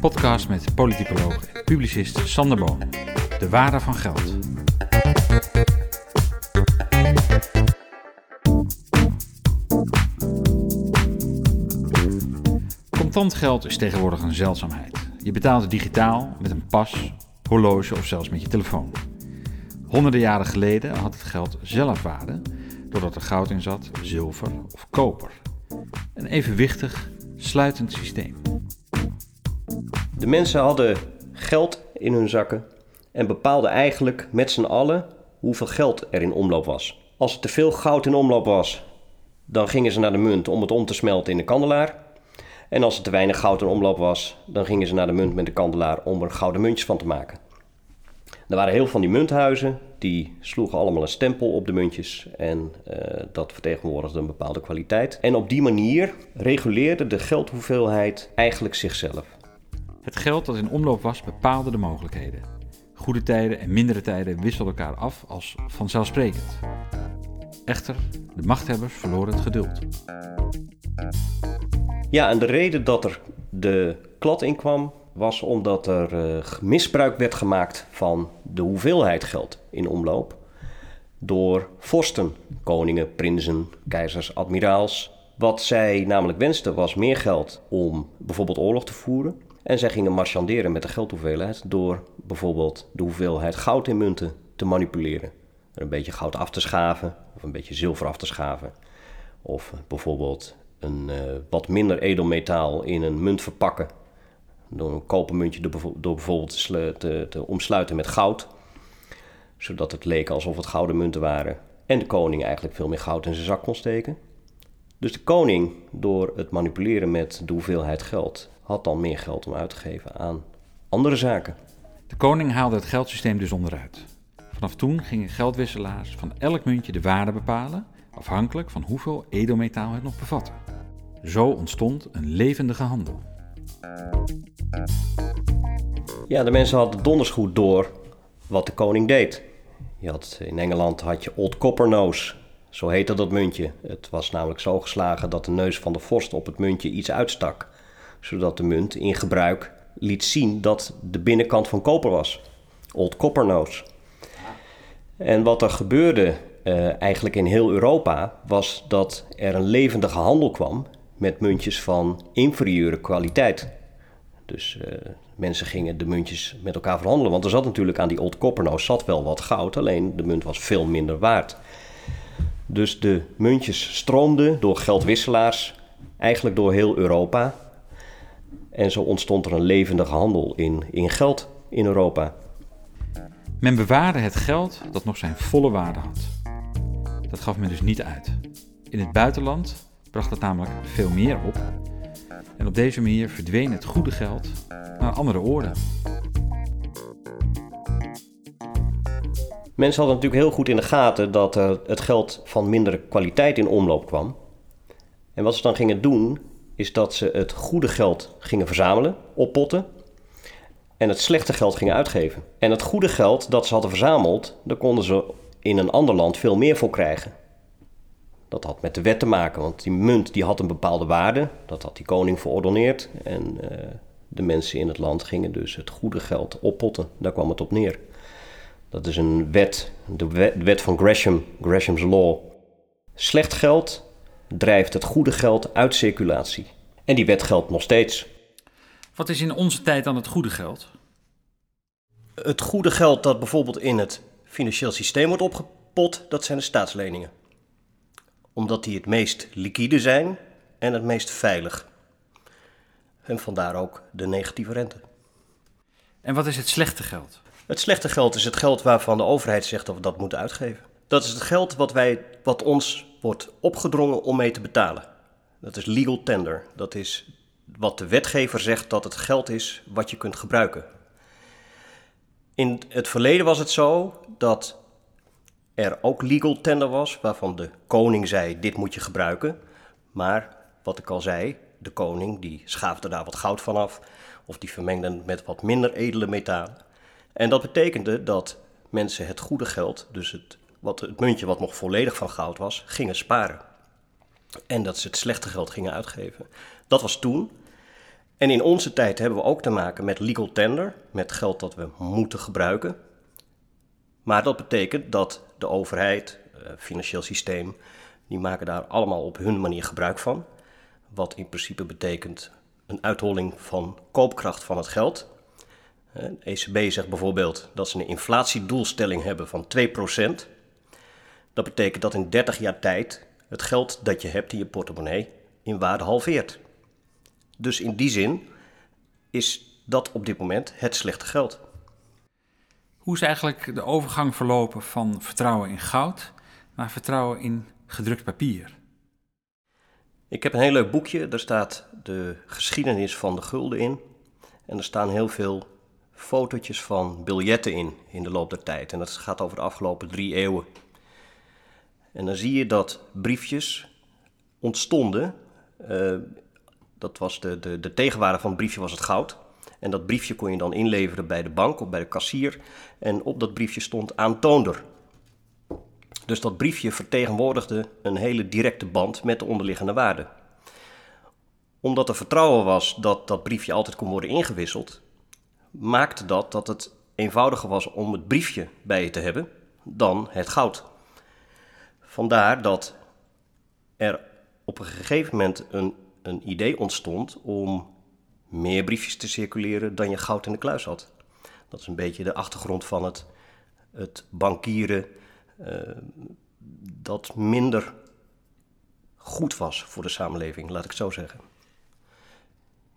Podcast met politicoloog en publicist Sander Boon. De waarde van geld. Contant geld is tegenwoordig een zeldzaamheid. Je betaalt digitaal, met een pas, horloge of zelfs met je telefoon. Honderden jaren geleden had het geld zelf waarde, doordat er goud in zat, zilver of koper. Een evenwichtig, sluitend systeem. De mensen hadden geld in hun zakken en bepaalden eigenlijk met z'n allen hoeveel geld er in omloop was. Als er te veel goud in omloop was, dan gingen ze naar de munt om het om te smelten in de kandelaar. En als er te weinig goud in omloop was, dan gingen ze naar de munt met de kandelaar om er gouden muntjes van te maken. Er waren heel veel van die munthuizen, die sloegen allemaal een stempel op de muntjes en eh, dat vertegenwoordigde een bepaalde kwaliteit. En op die manier reguleerde de geldhoeveelheid eigenlijk zichzelf. Het geld dat in omloop was bepaalde de mogelijkheden. Goede tijden en mindere tijden wisselden elkaar af als vanzelfsprekend. Echter, de machthebbers verloren het geduld. Ja, en de reden dat er de klad in kwam, was omdat er uh, misbruik werd gemaakt van de hoeveelheid geld in omloop. Door vorsten, koningen, prinsen, keizers, admiraals. Wat zij namelijk wensten was meer geld om bijvoorbeeld oorlog te voeren. En zij gingen marchanderen met de geldhoeveelheid door bijvoorbeeld de hoeveelheid goud in munten te manipuleren. Er een beetje goud af te schaven of een beetje zilver af te schaven. Of bijvoorbeeld een uh, wat minder edelmetaal in een munt verpakken. Door een kopermuntje door bijvoorbeeld te, te omsluiten met goud. Zodat het leek alsof het gouden munten waren. En de koning eigenlijk veel meer goud in zijn zak kon steken. Dus de koning, door het manipuleren met de hoeveelheid geld, had dan meer geld om uit te geven aan andere zaken. De koning haalde het geldsysteem dus onderuit. Vanaf toen gingen geldwisselaars van elk muntje de waarde bepalen, afhankelijk van hoeveel edelmetaal het nog bevatte. Zo ontstond een levendige handel. Ja, de mensen hadden donders goed door wat de koning deed. Je had, in Engeland had je Old Copper Nose, zo heette dat muntje. Het was namelijk zo geslagen dat de neus van de vorst op het muntje iets uitstak, zodat de munt in gebruik liet zien dat de binnenkant van koper was. Old Copper Nose. En wat er gebeurde uh, eigenlijk in heel Europa was dat er een levendige handel kwam met muntjes van inferieure kwaliteit. Dus uh, mensen gingen de muntjes met elkaar verhandelen. Want er zat natuurlijk aan die Old Coppernoos zat wel wat goud, alleen de munt was veel minder waard. Dus de muntjes stroomden door geldwisselaars, eigenlijk door heel Europa. En zo ontstond er een levendige handel in, in geld in Europa. Men bewaarde het geld dat nog zijn volle waarde had. Dat gaf men dus niet uit. In het buitenland bracht het namelijk veel meer op. En op deze manier verdween het goede geld naar andere oorden. Mensen hadden natuurlijk heel goed in de gaten dat er het geld van mindere kwaliteit in omloop kwam. En wat ze dan gingen doen, is dat ze het goede geld gingen verzamelen, oppotten. En het slechte geld gingen uitgeven. En het goede geld dat ze hadden verzameld, daar konden ze in een ander land veel meer voor krijgen. Dat had met de wet te maken, want die munt die had een bepaalde waarde. Dat had die koning verordoneerd. En uh, de mensen in het land gingen dus het goede geld oppotten. Daar kwam het op neer. Dat is een wet, de wet, de wet van Gresham, Gresham's Law. Slecht geld drijft het goede geld uit circulatie. En die wet geldt nog steeds. Wat is in onze tijd dan het goede geld? Het goede geld dat bijvoorbeeld in het financieel systeem wordt opgepot, dat zijn de staatsleningen omdat die het meest liquide zijn en het meest veilig. En vandaar ook de negatieve rente. En wat is het slechte geld? Het slechte geld is het geld waarvan de overheid zegt dat we dat moeten uitgeven. Dat is het geld wat, wij, wat ons wordt opgedrongen om mee te betalen. Dat is legal tender. Dat is wat de wetgever zegt dat het geld is wat je kunt gebruiken. In het verleden was het zo dat er ook legal tender was, waarvan de koning zei: dit moet je gebruiken. Maar wat ik al zei, de koning die schaafde daar wat goud van af, of die vermengde het met wat minder edele metalen. En dat betekende dat mensen het goede geld, dus het, wat, het muntje wat nog volledig van goud was, gingen sparen. En dat ze het slechte geld gingen uitgeven. Dat was toen. En in onze tijd hebben we ook te maken met legal tender, met geld dat we moeten gebruiken. Maar dat betekent dat de overheid, het eh, financieel systeem, die maken daar allemaal op hun manier gebruik van. Wat in principe betekent een uitholling van koopkracht van het geld. De ECB zegt bijvoorbeeld dat ze een inflatiedoelstelling hebben van 2%. Dat betekent dat in 30 jaar tijd het geld dat je hebt in je portemonnee in waarde halveert. Dus in die zin is dat op dit moment het slechte geld. Hoe is eigenlijk de overgang verlopen van vertrouwen in goud naar vertrouwen in gedrukt papier? Ik heb een heel leuk boekje, daar staat de geschiedenis van de gulden in. En er staan heel veel fotootjes van biljetten in, in de loop der tijd. En dat gaat over de afgelopen drie eeuwen. En dan zie je dat briefjes ontstonden. Uh, dat was de, de, de tegenwaarde van het briefje was het goud. En dat briefje kon je dan inleveren bij de bank of bij de kassier. En op dat briefje stond aantoonder. Dus dat briefje vertegenwoordigde een hele directe band met de onderliggende waarde. Omdat er vertrouwen was dat dat briefje altijd kon worden ingewisseld, maakte dat dat het eenvoudiger was om het briefje bij je te hebben dan het goud. Vandaar dat er op een gegeven moment een, een idee ontstond om meer briefjes te circuleren dan je goud in de kluis had. Dat is een beetje de achtergrond van het, het bankieren uh, dat minder goed was voor de samenleving, laat ik het zo zeggen.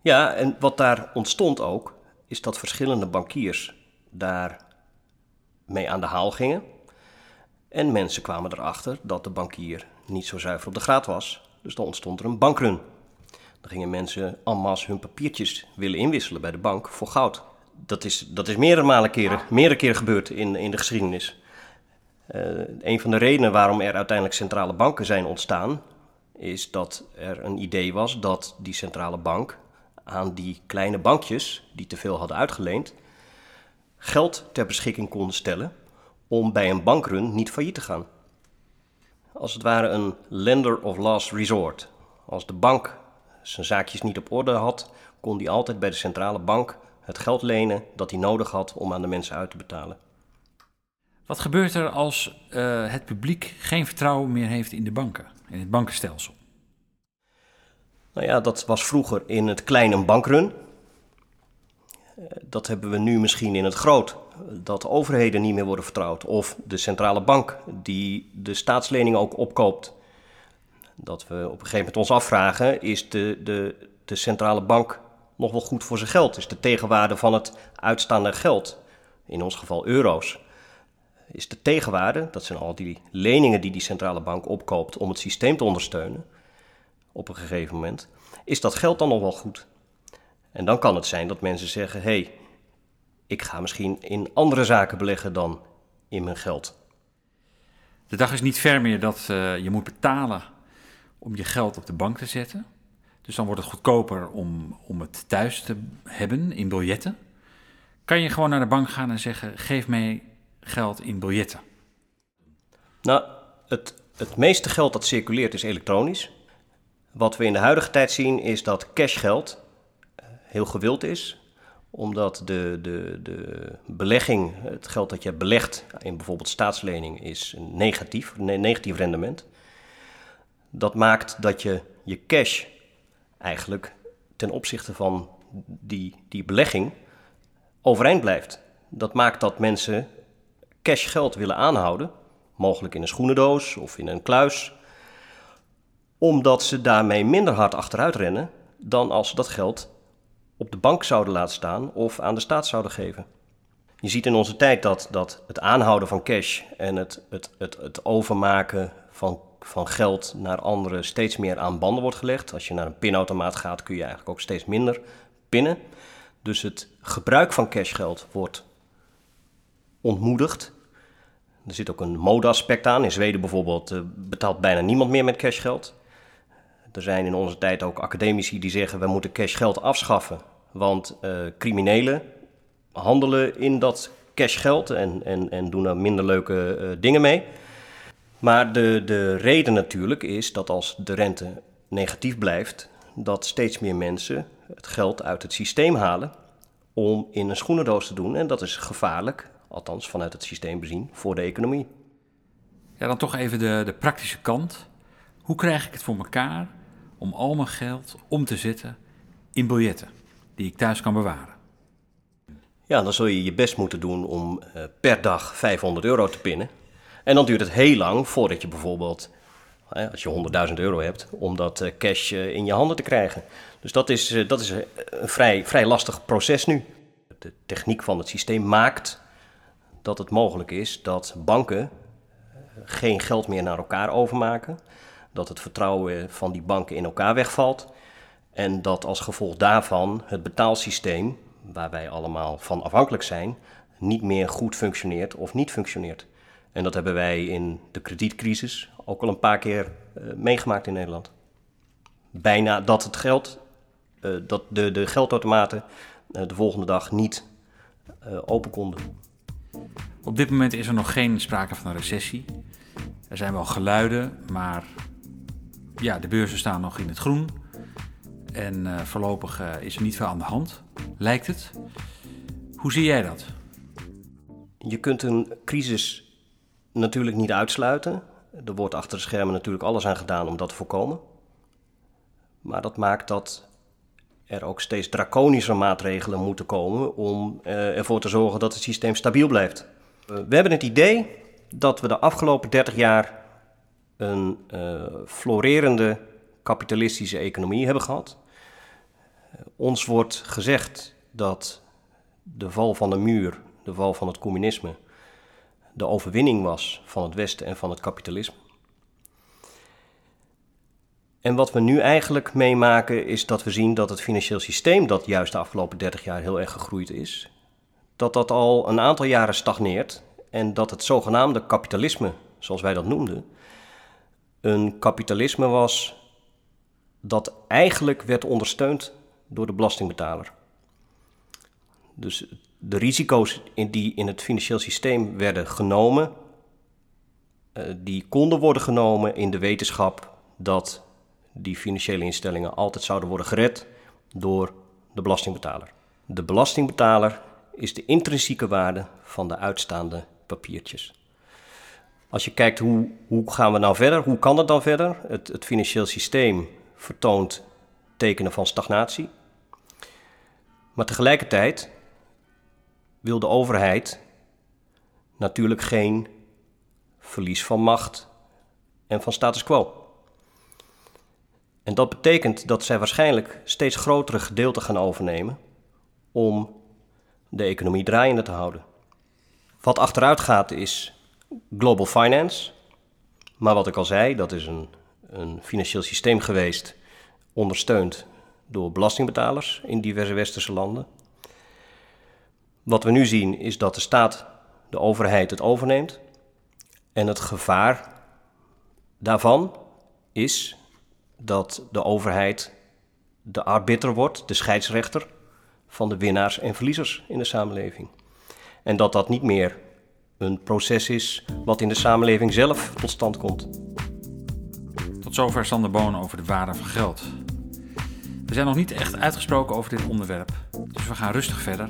Ja, en wat daar ontstond ook, is dat verschillende bankiers daar mee aan de haal gingen. En mensen kwamen erachter dat de bankier niet zo zuiver op de graad was. Dus dan ontstond er een bankrun. Dan gingen mensen en masse hun papiertjes willen inwisselen bij de bank voor goud. Dat is, dat is meerdere malen keren, meerdere keren gebeurd in, in de geschiedenis. Uh, een van de redenen waarom er uiteindelijk centrale banken zijn ontstaan, is dat er een idee was dat die centrale bank aan die kleine bankjes, die te veel hadden uitgeleend, geld ter beschikking konden stellen om bij een bankrun niet failliet te gaan. Als het ware een lender of last resort. Als de bank zijn zaakjes niet op orde had, kon hij altijd bij de centrale bank het geld lenen dat hij nodig had om aan de mensen uit te betalen. Wat gebeurt er als uh, het publiek geen vertrouwen meer heeft in de banken, in het bankenstelsel? Nou ja, dat was vroeger in het kleine een bankrun. Eh, dat hebben we nu misschien in het groot. Dat overheden niet meer worden vertrouwd. Of de centrale bank die de staatsleningen ook opkoopt. Dat we op een gegeven moment ons afvragen: is de, de, de centrale bank nog wel goed voor zijn geld? Is de tegenwaarde van het uitstaande geld, in ons geval euro's, is de tegenwaarde, dat zijn al die leningen die die centrale bank opkoopt om het systeem te ondersteunen, op een gegeven moment, is dat geld dan nog wel goed? En dan kan het zijn dat mensen zeggen: hé, hey, ik ga misschien in andere zaken beleggen dan in mijn geld. De dag is niet ver meer dat uh, je moet betalen om je geld op de bank te zetten. Dus dan wordt het goedkoper om, om het thuis te hebben in biljetten. Kan je gewoon naar de bank gaan en zeggen: geef mij geld in biljetten? Nou, het, het meeste geld dat circuleert is elektronisch. Wat we in de huidige tijd zien is dat cashgeld eh, heel gewild is omdat de, de, de belegging, het geld dat je belegt in bijvoorbeeld staatslening, is negatief, negatief rendement. Dat maakt dat je je cash eigenlijk ten opzichte van die, die belegging overeind blijft. Dat maakt dat mensen cashgeld willen aanhouden, mogelijk in een schoenendoos of in een kluis, omdat ze daarmee minder hard achteruit rennen dan als ze dat geld op de bank zouden laten staan of aan de staat zouden geven. Je ziet in onze tijd dat, dat het aanhouden van cash en het, het, het, het overmaken van, van geld naar anderen steeds meer aan banden wordt gelegd. Als je naar een pinautomaat gaat, kun je eigenlijk ook steeds minder pinnen. Dus het gebruik van cashgeld wordt ontmoedigd. Er zit ook een modeaspect aan. In Zweden bijvoorbeeld uh, betaalt bijna niemand meer met cashgeld. Er zijn in onze tijd ook academici die zeggen we moeten cashgeld afschaffen. Want uh, criminelen handelen in dat cashgeld en, en, en doen er minder leuke uh, dingen mee. Maar de, de reden natuurlijk is dat als de rente negatief blijft, dat steeds meer mensen het geld uit het systeem halen om in een schoenendoos te doen. En dat is gevaarlijk, althans vanuit het systeem bezien, voor de economie. Ja, dan toch even de, de praktische kant. Hoe krijg ik het voor elkaar om al mijn geld om te zetten in biljetten die ik thuis kan bewaren? Ja, dan zul je je best moeten doen om uh, per dag 500 euro te pinnen. En dan duurt het heel lang voordat je bijvoorbeeld, als je 100.000 euro hebt, om dat uh, cash uh, in je handen te krijgen. Dus dat is, dat is een vrij, vrij lastig proces nu. De techniek van het systeem maakt dat het mogelijk is dat banken geen geld meer naar elkaar overmaken. Dat het vertrouwen van die banken in elkaar wegvalt. En dat als gevolg daarvan het betaalsysteem, waar wij allemaal van afhankelijk zijn, niet meer goed functioneert of niet functioneert. En dat hebben wij in de kredietcrisis ook al een paar keer uh, meegemaakt in Nederland. Bijna dat het geld, uh, dat de, de geldautomaten uh, de volgende dag niet open konden. Op dit moment is er nog geen sprake van een recessie. Er zijn wel geluiden, maar ja, de beurzen staan nog in het groen. En voorlopig is er niet veel aan de hand, lijkt het. Hoe zie jij dat? Je kunt een crisis natuurlijk niet uitsluiten. Er wordt achter de schermen natuurlijk alles aan gedaan om dat te voorkomen. Maar dat maakt dat er ook steeds draconische maatregelen moeten komen om uh, ervoor te zorgen dat het systeem stabiel blijft. we hebben het idee dat we de afgelopen 30 jaar een uh, florerende kapitalistische economie hebben gehad. Ons wordt gezegd dat de val van de muur, de val van het communisme, de overwinning was van het Westen en van het kapitalisme. En wat we nu eigenlijk meemaken is dat we zien dat het financieel systeem, dat juist de afgelopen 30 jaar heel erg gegroeid is, dat dat al een aantal jaren stagneert en dat het zogenaamde kapitalisme, zoals wij dat noemden, een kapitalisme was dat eigenlijk werd ondersteund door de belastingbetaler. Dus de risico's die in het financieel systeem werden genomen, uh, die konden worden genomen in de wetenschap dat die financiële instellingen altijd zouden worden gered door de belastingbetaler. De belastingbetaler is de intrinsieke waarde van de uitstaande papiertjes. Als je kijkt hoe, hoe gaan we nou verder, hoe kan het dan verder? Het, het financieel systeem vertoont tekenen van stagnatie. Maar tegelijkertijd wil de overheid natuurlijk geen verlies van macht en van status quo. En dat betekent dat zij waarschijnlijk steeds grotere gedeelten gaan overnemen om de economie draaiende te houden. Wat achteruit gaat is global finance. Maar wat ik al zei, dat is een, een financieel systeem geweest, ondersteund door belastingbetalers in diverse westerse landen. Wat we nu zien is dat de staat, de overheid het overneemt. En het gevaar daarvan is dat de overheid de arbiter wordt, de scheidsrechter van de winnaars en verliezers in de samenleving. En dat dat niet meer een proces is wat in de samenleving zelf tot stand komt. Tot zover Sander Boon over de waarde van geld. We zijn nog niet echt uitgesproken over dit onderwerp, dus we gaan rustig verder.